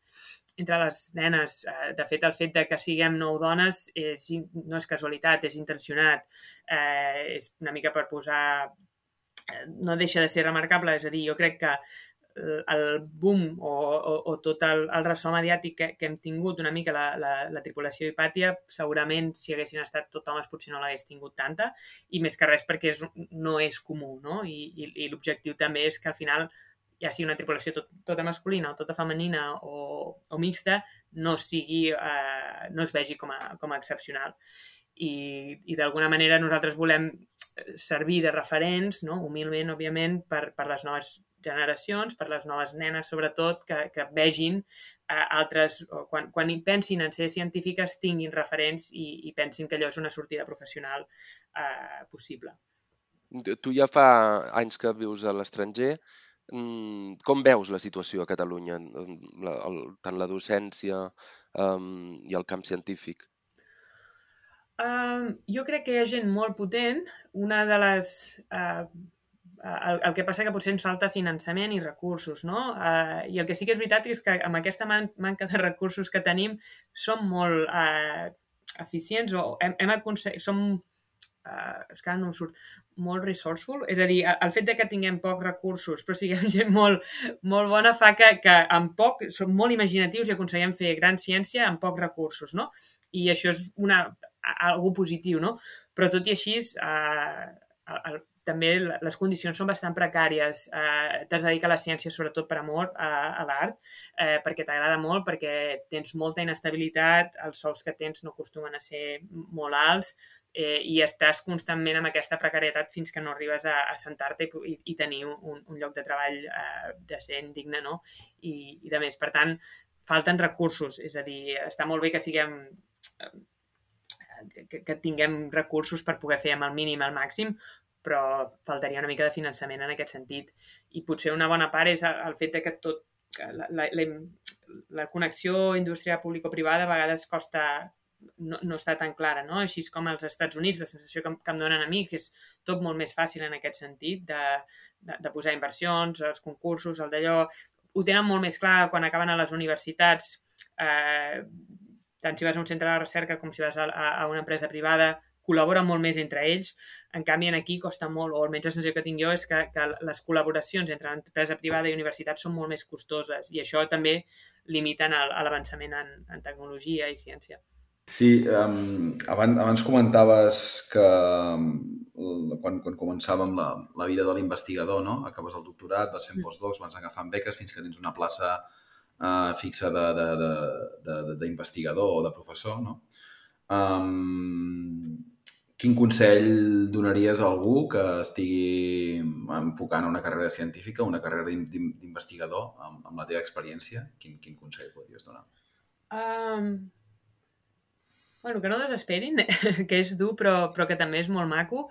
entre les nenes. Eh, de fet, el fet de que siguem nou dones és, no és casualitat, és intencionat, eh, és una mica per posar... Eh, no deixa de ser remarcable, és a dir, jo crec que el boom o, o, o tot el, el ressò mediàtic que, que hem tingut una mica la, la, la tripulació d'Hipàtia, segurament si haguessin estat tot homes potser no l'hagués tingut tanta, i més que res perquè és, no és comú, no? I, i, i l'objectiu també és que al final ja sigui una tripulació tot, tota masculina o tota femenina o, o mixta, no sigui, eh, no es vegi com a, com a excepcional. I, i d'alguna manera nosaltres volem servir de referents, no? humilment, òbviament, per, per les noves generacions, per les noves nenes, sobretot, que, que vegin eh, altres, o quan, quan pensin en ser científiques, tinguin referents i, i pensin que allò és una sortida professional eh, possible. Tu ja fa anys que vius a l'estranger. Mm, com veus la situació a Catalunya, la, el, tant la docència um, i el camp científic? Um, jo crec que hi ha gent molt potent. Una de les... Uh, el, el que passa que potser ens falta finançament i recursos, no? Uh, I el que sí que és veritat és que amb aquesta man manca de recursos que tenim som molt uh, eficients o hem, hem aconseguit... Som, uh, és que no em surt, molt resourceful, és a dir, el fet de que tinguem pocs recursos però siguem gent molt, molt bona fa que, que amb poc, som molt imaginatius i aconseguim fer gran ciència amb pocs recursos, no? I això és una, algo positiu, no? Però tot i així, eh, el, el, també les condicions són bastant precàries. Eh, T'has de dedicar a la ciència sobretot per amor a, a l'art, eh, perquè t'agrada molt, perquè tens molta inestabilitat, els sous que tens no acostumen a ser molt alts, eh, i estàs constantment amb aquesta precarietat fins que no arribes a, a sentar-te i, i tenir un, un lloc de treball eh, decent, digne, no? I, I de més. Per tant, falten recursos, és a dir, està molt bé que siguem que, que tinguem recursos per poder fer amb el mínim al màxim, però faltaria una mica de finançament en aquest sentit. I potser una bona part és el fet de que tot la, la, la, la connexió indústria público-privada a vegades costa no, no està tan clara, no? Així com als Estats Units, la sensació que, que em donen a mi, que és tot molt més fàcil en aquest sentit, de, de, de posar inversions, els concursos, el d'allò... Ho tenen molt més clar quan acaben a les universitats, eh, tant si vas a un centre de recerca com si vas a, a una empresa privada, col·laboren molt més entre ells. En canvi, en aquí costa molt, o almenys la sensació que tinc jo és que, que les col·laboracions entre empresa privada i universitat són molt més costoses i això també limiten l'avançament en, en tecnologia i ciència. Sí, um, abans, abans comentaves que um, quan, quan començàvem la, la vida de l'investigador, no? acabes el doctorat, vas fent postdocs, vas agafant beques fins que tens una plaça uh, fixa d'investigador o de professor. No? Um, quin consell donaries a algú que estigui enfocant una carrera científica, una carrera d'investigador amb, amb la teva experiència? Quin, quin consell podries donar? Um, Bueno, que no desesperin, que és dur però, però que també és molt maco.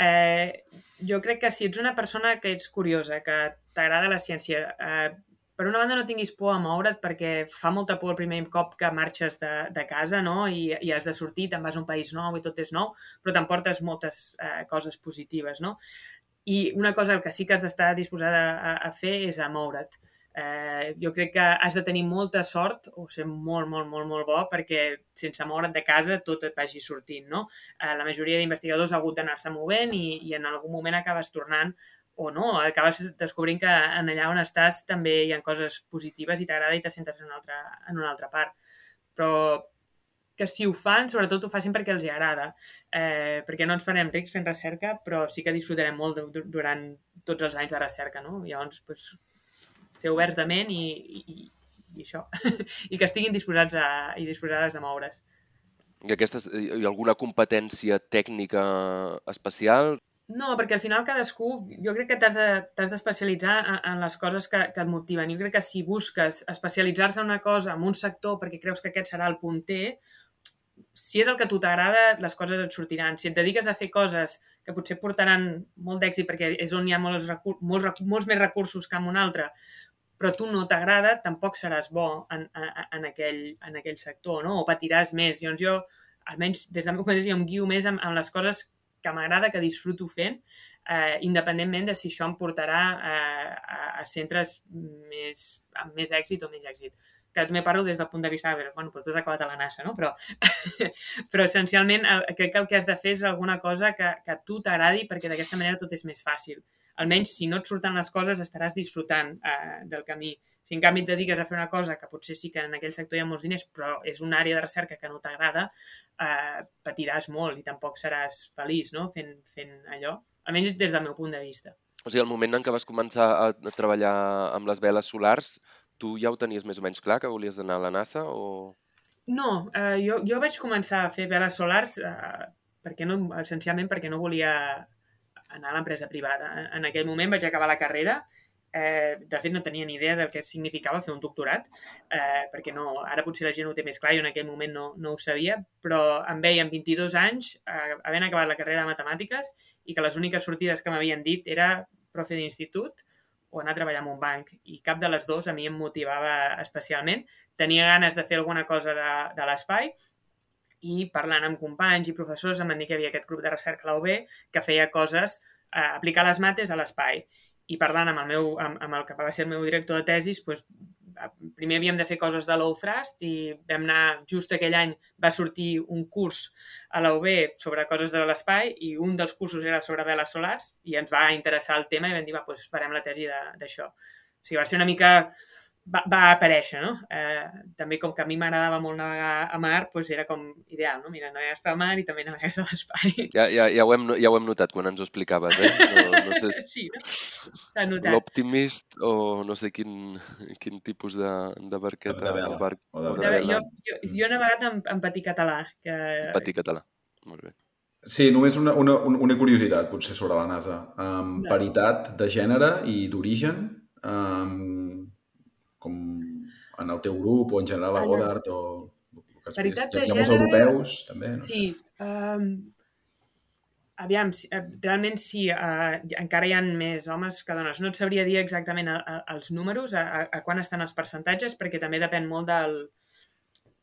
Eh, jo crec que si ets una persona que ets curiosa, que t'agrada la ciència, eh, per una banda no tinguis por a moure't perquè fa molta por el primer cop que marxes de, de casa no? I, i has de sortir, te'n vas a un país nou i tot és nou, però t'emportes moltes eh, coses positives. No? I una cosa que sí que has d'estar disposada a, a fer és a moure't. Eh, jo crec que has de tenir molta sort o ser molt, molt, molt, molt bo perquè sense moure't de casa tot et vagi sortint, no? Eh, la majoria d'investigadors ha hagut d'anar-se movent i, i en algun moment acabes tornant o no, acabes descobrint que en allà on estàs també hi ha coses positives i t'agrada i te sentes en una, altra, en una altra part. Però que si ho fan, sobretot ho facin perquè els hi agrada, eh, perquè no ens farem rics fent recerca, però sí que disfrutarem molt durant tots els anys de recerca, no? Llavors, pues, ser oberts de ment i, i, i això. I que estiguin disposats a, i disposades a moure's. I aquestes, hi ha alguna competència tècnica especial? No, perquè al final cadascú, jo crec que t'has d'especialitzar de, en, en les coses que, que et motiven. Jo crec que si busques especialitzar-se en una cosa, en un sector, perquè creus que aquest serà el punter, si és el que a tu t'agrada, les coses et sortiran. Si et dediques a fer coses que potser portaran molt d'èxit perquè és on hi ha molts, molts, molts més recursos que en un altre, però tu no t'agrada, tampoc seràs bo en, en, en, aquell, en aquell sector, no? O patiràs més. Llavors jo, almenys des del meu punt de vista, em guio més amb, amb les coses que m'agrada, que disfruto fent, eh, independentment de si això em portarà eh, a, a centres més, amb més èxit o menys èxit que també parlo des del punt de vista de, bueno, però tu has acabat a la NASA, no? Però, però essencialment el, crec que el que has de fer és alguna cosa que, que a tu t'agradi perquè d'aquesta manera tot és més fàcil. almenys si no et surten les coses estaràs disfrutant eh, del camí. Si en canvi et dediques a fer una cosa que potser sí que en aquell sector hi ha molts diners, però és una àrea de recerca que no t'agrada, eh, patiràs molt i tampoc seràs feliç no? fent, fent allò, almenys des del meu punt de vista. O sigui, el moment en què vas començar a, treballar amb les veles solars, tu ja ho tenies més o menys clar, que volies anar a la NASA? O... No, eh, jo, jo vaig començar a fer veles solars eh, perquè no, essencialment perquè no volia anar a l'empresa privada. En aquell moment vaig acabar la carrera Eh, de fet, no tenia ni idea del que significava fer un doctorat, eh, perquè no, ara potser la gent ho té més clar, i en aquell moment no, no ho sabia, però em veia amb 22 anys, eh, havent acabat la carrera de matemàtiques, i que les úniques sortides que m'havien dit era profe d'institut o anar a treballar en un banc. I cap de les dues a mi em motivava especialment. Tenia ganes de fer alguna cosa de, de l'espai, i parlant amb companys i professors em van dir que hi havia aquest grup de recerca a la UB que feia coses, eh, aplicar les mates a l'espai i parlant amb el, meu, amb, amb el que va ser el meu director de tesis, doncs, primer havíem de fer coses de low thrust i vam anar, just aquell any va sortir un curs a la UB sobre coses de l'espai i un dels cursos era sobre veles solars i ens va interessar el tema i vam dir, va, doncs farem la tesi d'això. O sigui, va ser una mica va, va aparèixer, no? Eh, també com que a mi m'agradava molt navegar a mar, doncs era com ideal, no? Mira, navegues pel mar i també navegues a l'espai. Ja, ja, ja, ho hem, ja ho hem notat quan ens ho explicaves, eh? No, no sé si... Sí, no? s'ha notat. L'Optimist o no sé quin, quin tipus de, de barqueta. De vela. Barc, O de de vela. jo, jo, jo he navegat en, en patí català. Que... Patí català. Molt bé. Sí, només una, una, una curiositat, potser, sobre la NASA. Um, paritat de gènere i d'origen, um, com en el teu grup o en general a Goddard o... que vist. de gènere- europeus, també. No? Sí. Um, aviam, eh, realment sí, uh, encara hi ha més homes que dones. No et sabria dir exactament a, a, els números, a, a, quan estan els percentatges, perquè també depèn molt del,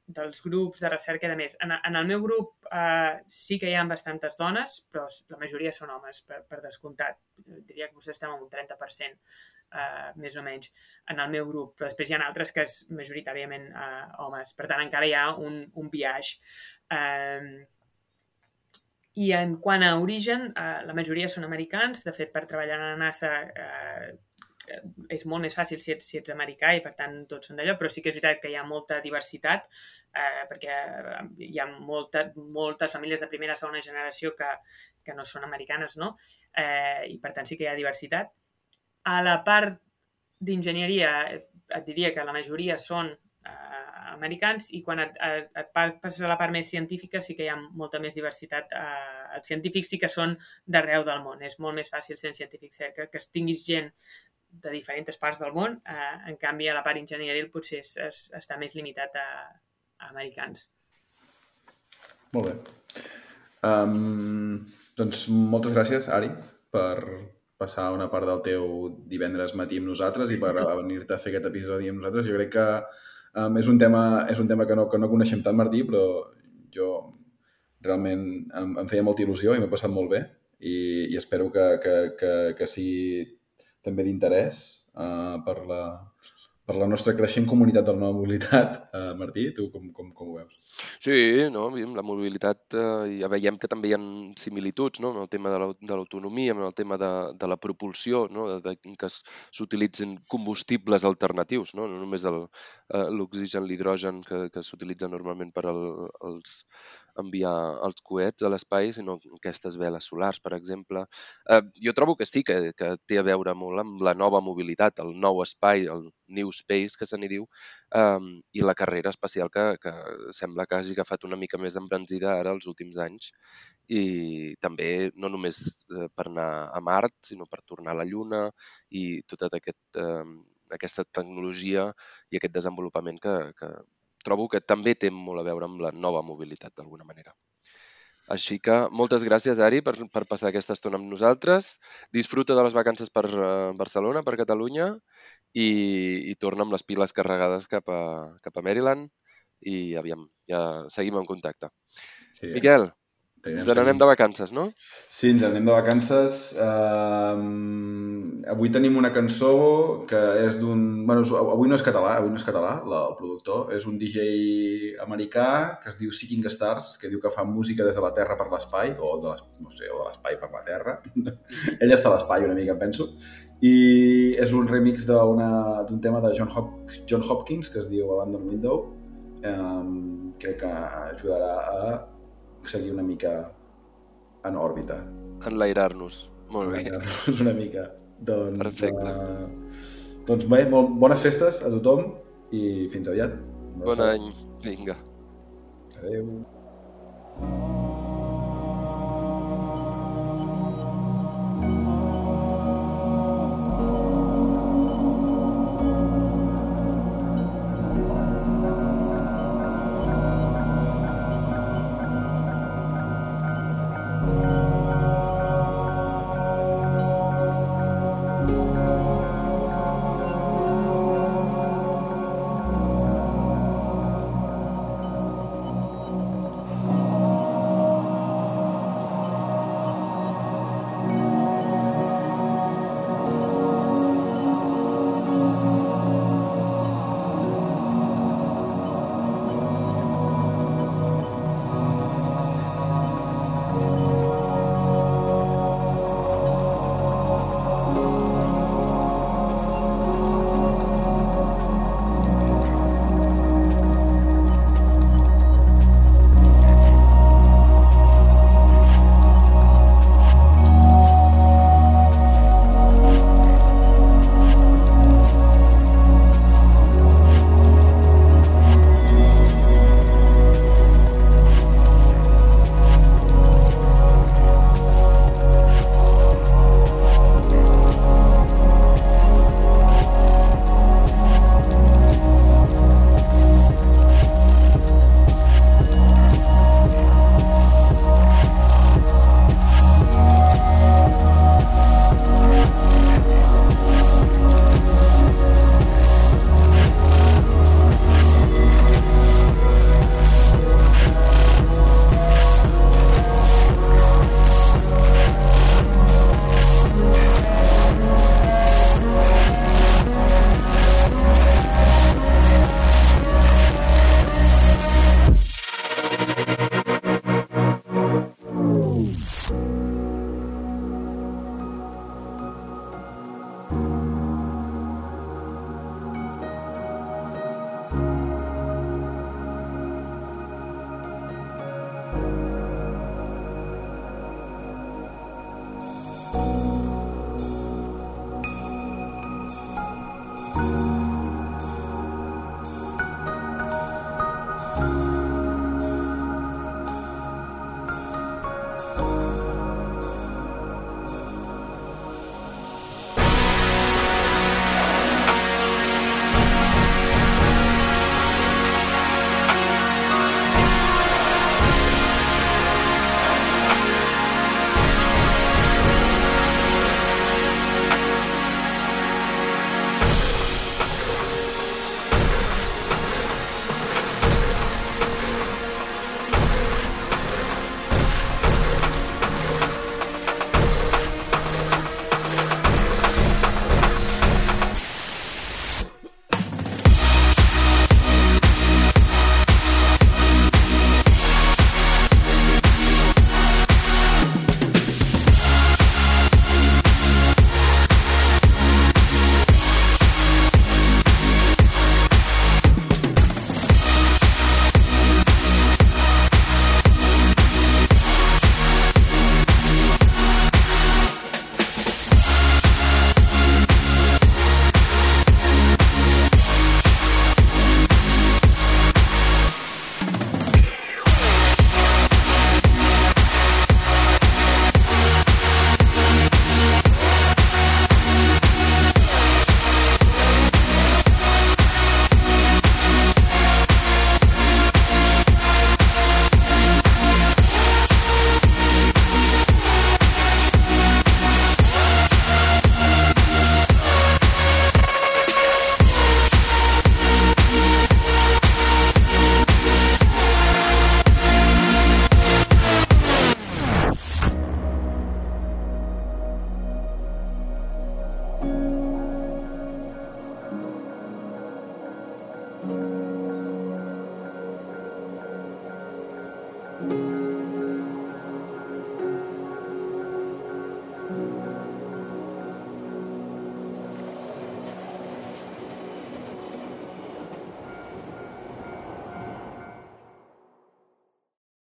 dels grups de recerca i de més. En, en el meu grup uh, sí que hi ha bastantes dones, però la majoria són homes, per, per descomptat. Diria que vostès estem en un 30%, uh, més o menys, en el meu grup, però després hi ha altres que és majoritàriament uh, homes. Per tant, encara hi ha un, un biaix. Um, i en quant a origen, eh, la majoria són americans. De fet, per treballar a la NASA eh, és molt més fàcil si ets, si ets americà i, per tant, tots són d'allò, però sí que és veritat que hi ha molta diversitat eh, perquè eh, hi ha molta, moltes famílies de primera segona generació que, que no són americanes, no? Eh, I, per tant, sí que hi ha diversitat. A la part d'enginyeria, et diria que la majoria són eh, americans i quan et, et, et pa- passes a la part més científica sí que hi ha molta més diversitat. Eh, els científics sí que són d'arreu del món. És molt més fàcil ser científic, ser que, que tinguis gent de diferents parts del món. Eh, en canvi, a la part enginyeril potser és, és, està més limitat a, a americans. Molt bé. Um, doncs moltes gràcies, Ari, per passar una part del teu divendres matí amb nosaltres i per venir-te a fer aquest episodi amb nosaltres. Jo crec que um, és un tema, és un tema que, no, que no coneixem tant, Martí, però jo realment em, em feia molta il·lusió i m'he passat molt bé i, i espero que, que, que, que sigui també d'interès uh, per, la, per la nostra creixent comunitat de la mobilitat. Uh, Martí, tu com, com, com ho veus? Sí, no, la mobilitat eh, ja veiem que també hi ha similituds no? en el tema de l'au- de l'autonomia, en el tema de, de la propulsió, no? de, de, que s'utilitzen combustibles alternatius, no, no només eh, l'oxigen, l'hidrogen que, que s'utilitza normalment per al, els, enviar els coets a l'espai, sinó aquestes veles solars, per exemple. Eh, jo trobo que sí, que, que té a veure molt amb la nova mobilitat, el nou espai, el new space, que se n'hi diu, um, i la carrera espacial que, que sembla que hagi agafat una mica més d'embranzida ara els últims anys i també no només eh, per anar a Mart, sinó per tornar a la Lluna i tota aquest, eh, aquesta tecnologia i aquest desenvolupament que, que trobo que també té molt a veure amb la nova mobilitat d'alguna manera. Així que moltes gràcies, Ari, per, per passar aquesta estona amb nosaltres. Disfruta de les vacances per eh, Barcelona, per Catalunya, i, i torna amb les piles carregades cap a, cap a Maryland i aviam, ja seguim en contacte. Sí, Miquel, T'anirem ens n'anem de vacances, no? Sí, ens anem de vacances. Uh, avui tenim una cançó que és d'un... Bueno, avui no és català, avui no és català, la, el productor. És un DJ americà que es diu Seeking Stars, que diu que fa música des de la Terra per l'espai, o de les, no sé, o de l'espai per la Terra. Ell està a l'espai una mica, penso. I és un remix d'una- d'un tema de John, Hop John Hopkins que es diu Abandon Window. Um, crec que ajudarà a seguir una mica en òrbita. Enlairar-nos. Molt bé. És una mica. Doncs, Perfecte. Uh, doncs bé, molt, bones festes a tothom i fins aviat. Bon abraçada. any. Vinga. Adéu. Thank